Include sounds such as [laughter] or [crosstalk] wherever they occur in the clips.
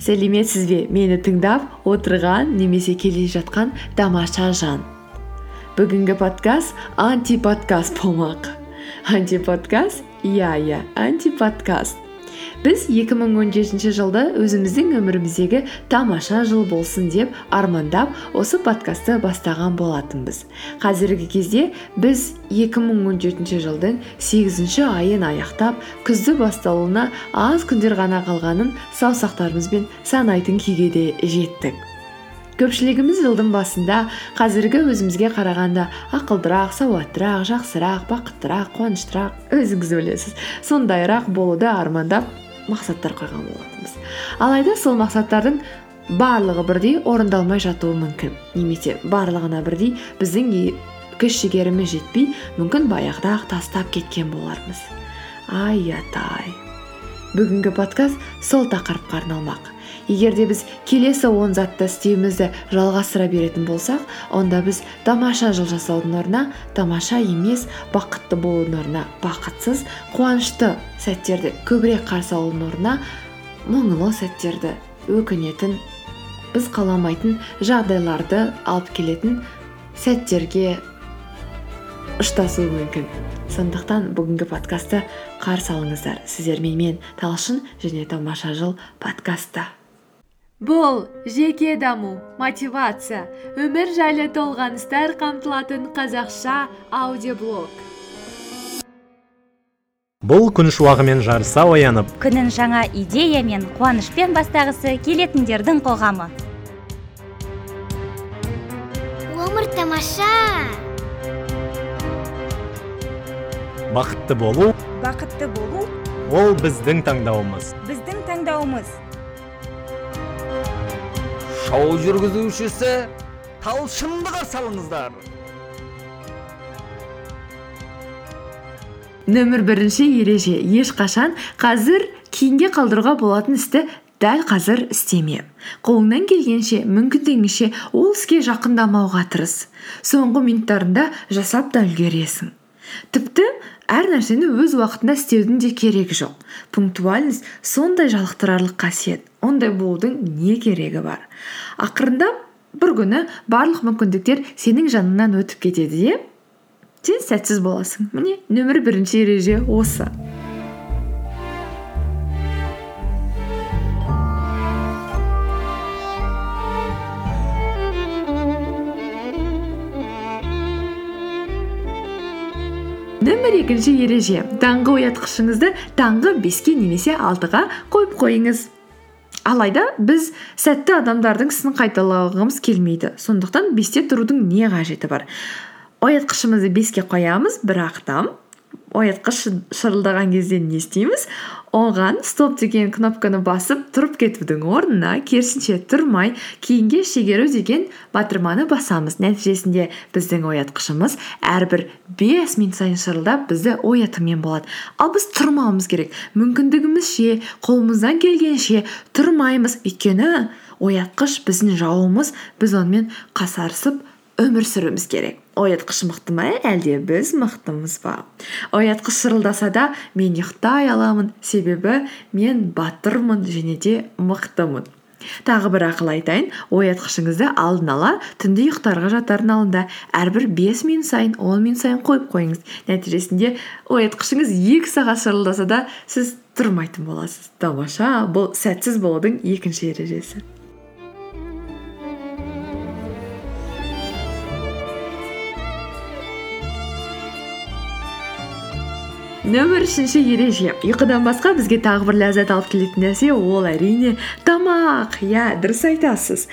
сәлеметсіз бе? Мені тыңдап отырған немесе келе жатқан тамаша жан. Бүгінгі подкаст антиподкаст болмақ. Антиподкаст? Иә иә антиподкаст. Біз 2017 жылды өзіміздің өміріміздегі тамаша жыл болсын деп армандап осы подкастты бастаған болатынбыз. Қазіргі кезде біз 2017 жылдың 8 айын аяқтап күзді басталуына аз күндер ғана қалғанын саусақтарымызбен санайтын күйге де жеттік. Көпшілігіміз жылдың басында қазіргі өзімізге қарағанда ақылдырақ сауаттырақ жақсырақ бақыттырақ қуаныштырақ өзіңіз білесіз. Сондайырақ болуды армандап мақсаттар қойған болатынбыз. Алайда сол мақсаттардың барлығы бірдей орындалмай жатуы мүмкін. Немесе барлығына бірдей біздің күш жігеріміз жетпей мүмкін баяғыда ақ тастап кеткен болармыз. Ай бүгінгі подкаст сол тақырыпқа арналмақ. Егер де біз келесі он затты істеуімізді жалғастыра беретін болсақ онда біз тамаша жыл жасаудың орнына тамаша емес бақытты болудың орнына бақытсыз қуанышты сәттерді көбірек қарсы алудың орнына мұңлы сәттерді өкінетін біз қаламайтын жағдайларды алып келетін сәттерге ұштасуы мүмкін. Сондықтан бүгінгі подкастты қарсы алыңыздар. Сіздермен мен талшын және тамаша жыл подкасты. Бұл жеке даму мотивация өмір жайлы толғаныстар қамтылатын қазақша аудиоблог. Бұл күн шуағымен жарыса оянып. Күнін жаңа идея мен қуанышпен бастағысы келетіндердің қоғамы. Өмір тамаша. Бақытты болу. Бақытты болу. Ол біздің таңдауымыз. Біздің таңдауымыз. Шоу жүргізушісі талшынды қарсы алыңыздар нөмір бірінші ереже ешқашан қазір кейінге қалдыруға болатын істі дәл қазір істеме қолыңнан келгенше мүмкіндігінше ол іске жақындамауға тырыс соңғы минуттарында жасап та үлгересің тіпті әр нәрсені өз уақытында істеудің де керегі жоқ. Пунктуальность сондай жалықтырарлық қасиет ондай болудың не керегі бар? Ақырындап бір күні барлық мүмкіндіктер сенің жаныңнан өтіп кетеді де сен сәтсіз боласың. Міне нөмір бірінші ереже осы. Нөмір екінші ереже. Таңғы оятқышыңызды таңғы беске немесе алтыға қойып қойыңыз. Алайда біз сәтті адамдардың ісін қайталағымыз келмейді. Сондықтан бесте тұрудың не қажеті бар? Оятқышымызды беске қоямыз бірақ та оятқыш шырылдаған кезде не істейміз? Оған стоп деген кнопканы басып тұрып кетудің орнына керісінше тұрмай кейінге шегеру деген батырманы басамыз. Нәтижесінде біздің оятқышымыз әрбір бес минут сайын шырылдап бізді оятумен болады. Ал біз тұрмауымыз керек. Мүмкіндігімізше қолымыздан келгенше тұрмаймыз. Өйткені оятқыш біздің жауымыз біз онымен қасарысып өмір сүруіміз керек. Оятқыш мықты ма? Әлде біз мықтымыз ба? Оятқыш шырылдаса да мен ұйықтай аламын себебі мен батырмын және де мықтымын тағы бір ақыл айтайын оятқышыңызды алдын ала түнде ұйықтарға жатардың алдында әрбір бес минут сайын он минут сайын қойып қойыңыз. Нәтижесінде оятқышыңыз екі сағат шырылдаса да сіз тұрмайтын боласыз. Тамаша бұл сәтсіз болудың екінші ережесі. Нөмір үшінші ереже. Ұйқыдан басқа бізге тағы бір ләззат алып келетін нәрсе ол әрине тамақ. Иә дұрыс айтасыз.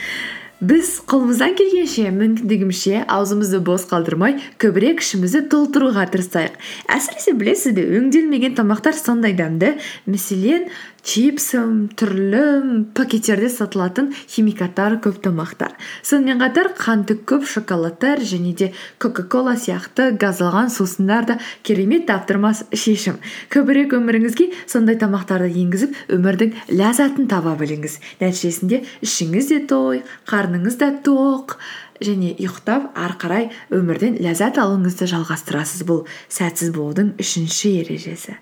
Біз қолымыздан келгенше мүмкіндігімізше аузымызды бос қалдырмай көбірек ішімізді толтыруға тырысайық. Әсіресе білесіз бе өңделмеген тамақтар сондай дәмді. Мәселен чипсы түрлі пакеттерде сатылатын химикаттар көп тамақтар сонымен қатар қанты көп шоколадтар және де кока кола сияқты газдалған сусындар да керемет таптырмас шешім. Көбірек өміріңізге сондай тамақтарды енгізіп өмірдің ләззатын таба біліңіз. Нәтижесінде ішіңіз де той қарныңыз да тоқ және ұйықтап ары қарай өмірден ләззат алуыңызды жалғастырасыз бұл сәтсіз болудың үшінші ережесі.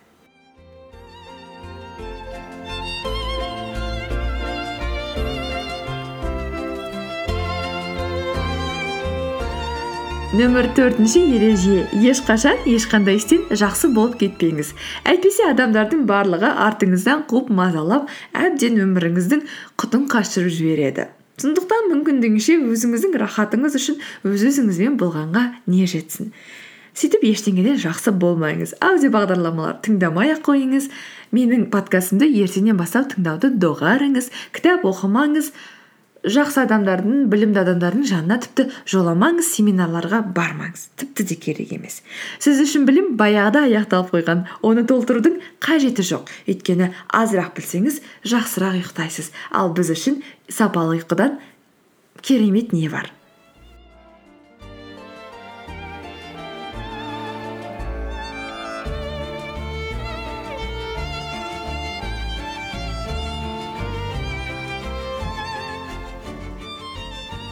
Нөмір төртінші ереже. Ешқашан ешқандай істен жақсы болып кетпеңіз. Әйтпесе адамдардың барлығы артыңыздан қуып мазалап әбден өміріңіздің құтын қашырып жібереді. Сондықтан мүмкіндігінше өзіңіздің рахатыңыз үшін өз өзіңізбен болғанға не жетсін? Сөйтіп ештеңеден жақсы болмаңыз. Аудио бағдарламалар тыңдамай ақ қойыңыз. Менің подкастымды ертеңнен бастап тыңдауды доғарыңыз. Кітап оқымаңыз. Жақсы адамдардың білімді адамдардың жанына тіпті жоламаңыз семинарларға бармаңыз. Тіпті де керек емес. Сіз үшін білім баяғыда аяқталып қойған. Оны толтырудың қажеті жоқ. Өйткені азырақ білсеңіз жақсырақ ұйықтайсыз. Ал біз үшін сапалы ұйқыдан керемет не бар?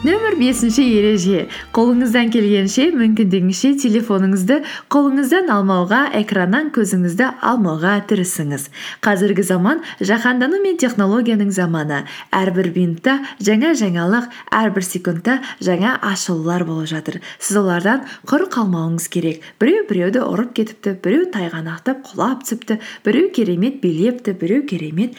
Нөмір бесінші ереже. Қолыңыздан келгенше мүмкіндігінше телефоныңызды қолыңыздан алмауға экраннан көзіңізді алмауға тырысыңыз. Қазіргі заман жаһандану мен технологияның заманы. Әрбір минутта жаңа жаңалық әрбір секундта жаңа ашылулар болып жатыр. Сіз олардан құр қалмауыңыз керек. Біреу біреуді ұрып кетіпті біреу тайғанақтап құлап түсіпті біреу керемет билепті біреу керемет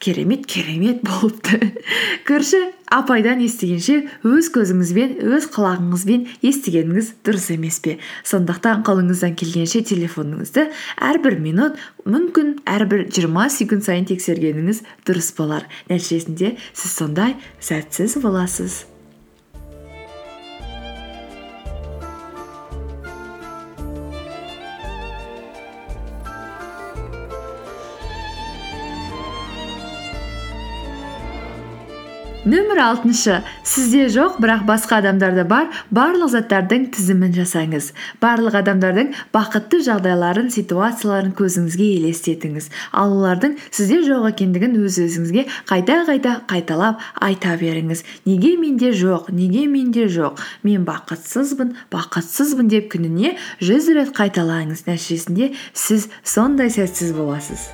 керемет керемет болыпты. [laughs] Көрші апайдан естігенше өз көзіңізбен өз құлағыңызбен естігеніңіз дұрыс емес пе? Сондықтан қолыңыздан келгенше телефоныңызды әрбір минут мүмкін әрбір жиырма секунд сайын тексергеніңіз дұрыс болар. Нәтижесінде сіз сондай сәтсіз боласыз. Нөмір алтыншы. Сізде жоқ бірақ басқа адамдарда бар. Барлық заттардың тізімін жасаңыз. Барлық адамдардың бақытты жағдайларын ситуацияларын көзіңізге елестетіңіз. Ал олардың сізде жоқ екендігін өз өзіңізге қайта қайта қайталап айта беріңіз. Неге менде жоқ неге менде жоқ? Мен бақытсызбын бақытсызбын деп күніне жүз рет қайталаңыз нәтижесінде сіз сондай сәтсіз боласыз.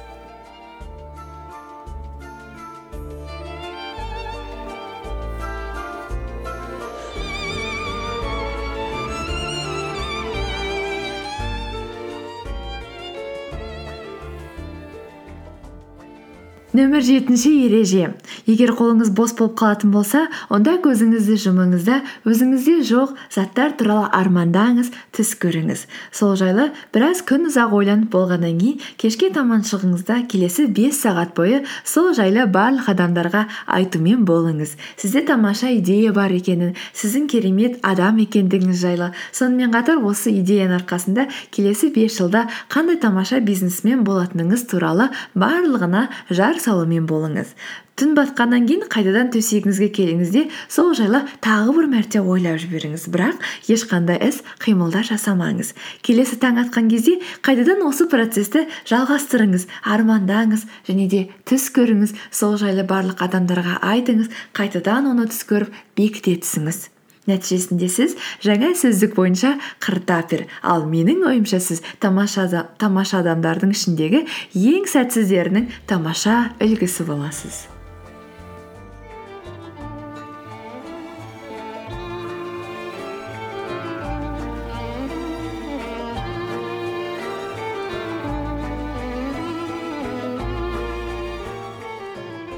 Нөмір жетінші ереже. Егер қолыңыз бос болып қалатын болса онда көзіңізді жұмыңыз да өзіңізде жоқ заттар туралы армандаңыз түс көріңіз. Сол жайлы біраз күн ұзақ ойланып болғаннан кейін кешке таман шығыңызда келесі бес сағат бойы сол жайлы барлық адамдарға айтумен болыңыз. Сізде тамаша идея бар екенін сіздің керемет адам екендігіңіз жайлы. Сонымен қатар осы идеяның арқасында келесі бес жылда қандай тамаша бизнесмен болатыныңыз туралы барлығына жар салумен болыңыз. Түн батқаннан кейін қайтадан төсегіңізге келіңіз де сол жайлы тағы бір мәрте ойлап жіберіңіз. Бірақ ешқандай іс қимылдар жасамаңыз. Келесі таң атқан кезде қайтадан осы процессті жалғастырыңыз армандаңыз және де түс көріңіз. Сол жайлы барлық адамдарға айтыңыз қайтадан оны түс көріп бекіте түсіңіз. Нәтижесінде сіз жаңа сөздік бойынша қыртапер ал менің ойымша сіз тамаша, тамаша адамдардың ішіндегі ең сәтсіздерінің тамаша үлгісі боласыз.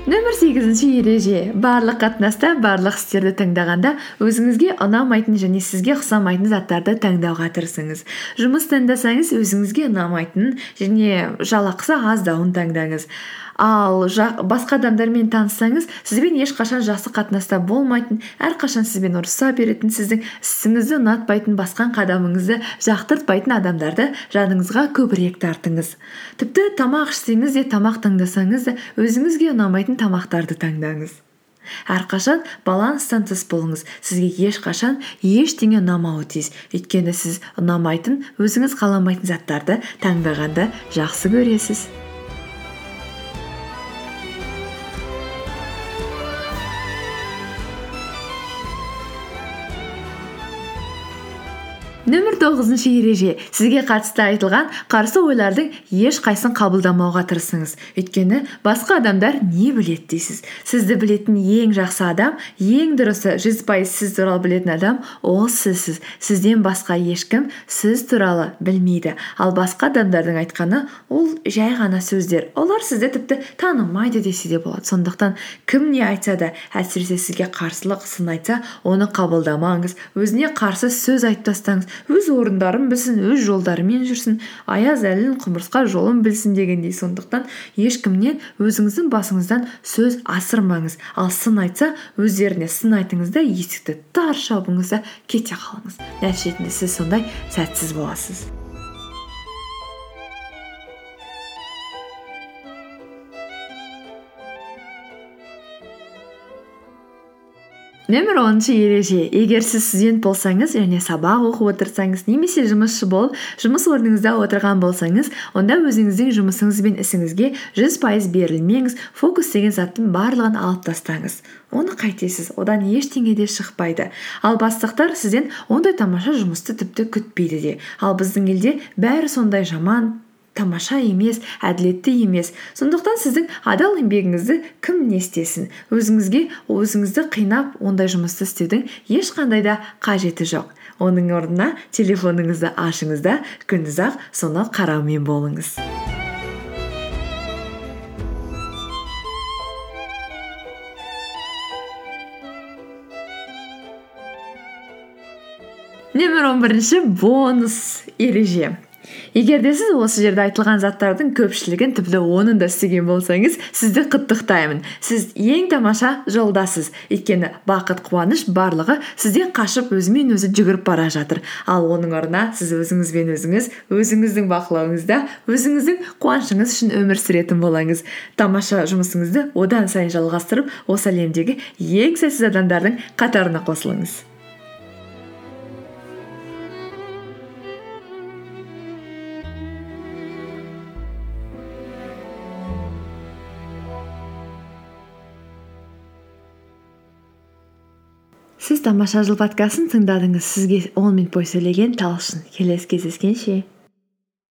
Нөмір сегізінші ереже. Барлық қатынаста барлық істерді таңдағанда өзіңізге ұнамайтын және сізге ұқсамайтын заттарды таңдауға тырысыңыз. Жұмыс таңдасаңыз өзіңізге ұнамайтын және жалақысы аздауын таңдаңыз. Ал басқа адамдармен таныссаңыз сізбен ешқашан жақсы қатынаста болмайтын әрқашан сізбен ұрыса беретін сіздің ісіңізді ұнатпайтын басқан қадамыңызды жақтыртпайтын адамдарды жаныңызға көбірек тартыңыз. Тіпті тамақ ішсеңіз де тамақ таңдасаңыз да өзіңізге ұнамайтын тамақтарды таңдаңыз. Әрқашан баланстан тыс болыңыз. Сізге ешқашан ештеңе ұнамауы тиіс. Өйткені сіз ұнамайтын өзіңіз қаламайтын заттарды таңдағанды жақсы көресіз. Тоғызыншы ереже. Сізге қатысты айтылған қарсы ойлардың ешқайсысын қабылдамауға тырысыңыз. Өйткені басқа адамдар не біледі дейсіз? Сізді білетін ең жақсы адам ең дұрысы жүз пайыз сіз туралы білетін адам ол сізсіз. Сізден басқа ешкім сіз туралы білмейді. Ал басқа адамдардың айтқаны ол жай ғана сөздер. Олар сізді тіпті танымайды десе де болады. Сондықтан кім не айтса да әсіресе сізге қарсылық сын айтса оны қабылдамаңыз. Өзіне қарсы сөз айтып тастаңыз өз орындарын білсін өз жолдарымен жүрсін аяз әлін құмырсқа жолын білсін дегендей. Сондықтан ешкімнен өзіңіздің басыңыздан сөз асырмаңыз. Ал сын айтса өздеріне сын айтыңыз да есікті тарс жабыңыз да кете қалыңыз. Нәтижесінде сіз сондай сәтсіз боласыз. Нөмір оныншы ереже. Егер сіз студент болсаңыз және сабақ оқып отырсаңыз немесе жұмысшы болып жұмыс орныңызда отырған болсаңыз онда өзіңіздің жұмысыңыз бен ісіңізге жүз пайыз берілмеңіз. Фокус деген заттың барлығын алып тастаңыз. Оны қайтесіз. Одан ештеңе де шықпайды. Ал бастықтар сізден ондай тамаша жұмысты тіпті күтпейді де. Ал біздің елде бәрі сондай жаман тамаша емес әділетті емес. Сондықтан сіздің адал еңбегіңізді кім не істесін? Өзіңізге өзіңізді қинап ондай жұмысты істеудің ешқандай да қажеті жоқ. Оның орнына телефоныңызды ашыңыз да күндіз ақ соны қараумен болыңыз. Нөмір он бірінші бонус ереже. Егер де сіз осы жерде айтылған заттардың көпшілігін тіпті оның да істеген болсаңыз сізді құттықтаймын. Сіз ең тамаша жолдасыз. Өйткені бақыт қуаныш барлығы сізден қашып өзімен өзі жүгіріп бара жатыр. Ал оның орнына сіз өзіңізбен өзіңіз өзіңіздің бақылауыңызда өзіңіздің қуанышыңыз үшін өмір сүретін болыңыз тамаша жұмысыңызды одан сайын жалғастырып осы әлемдегі ең сәтсіз адамдардың қатарына қосылыңыз. Тамаша жыл подкастын тыңдадыңыз. Сізге он минут бойы сөйлеген талшын. Келесі кездескенше.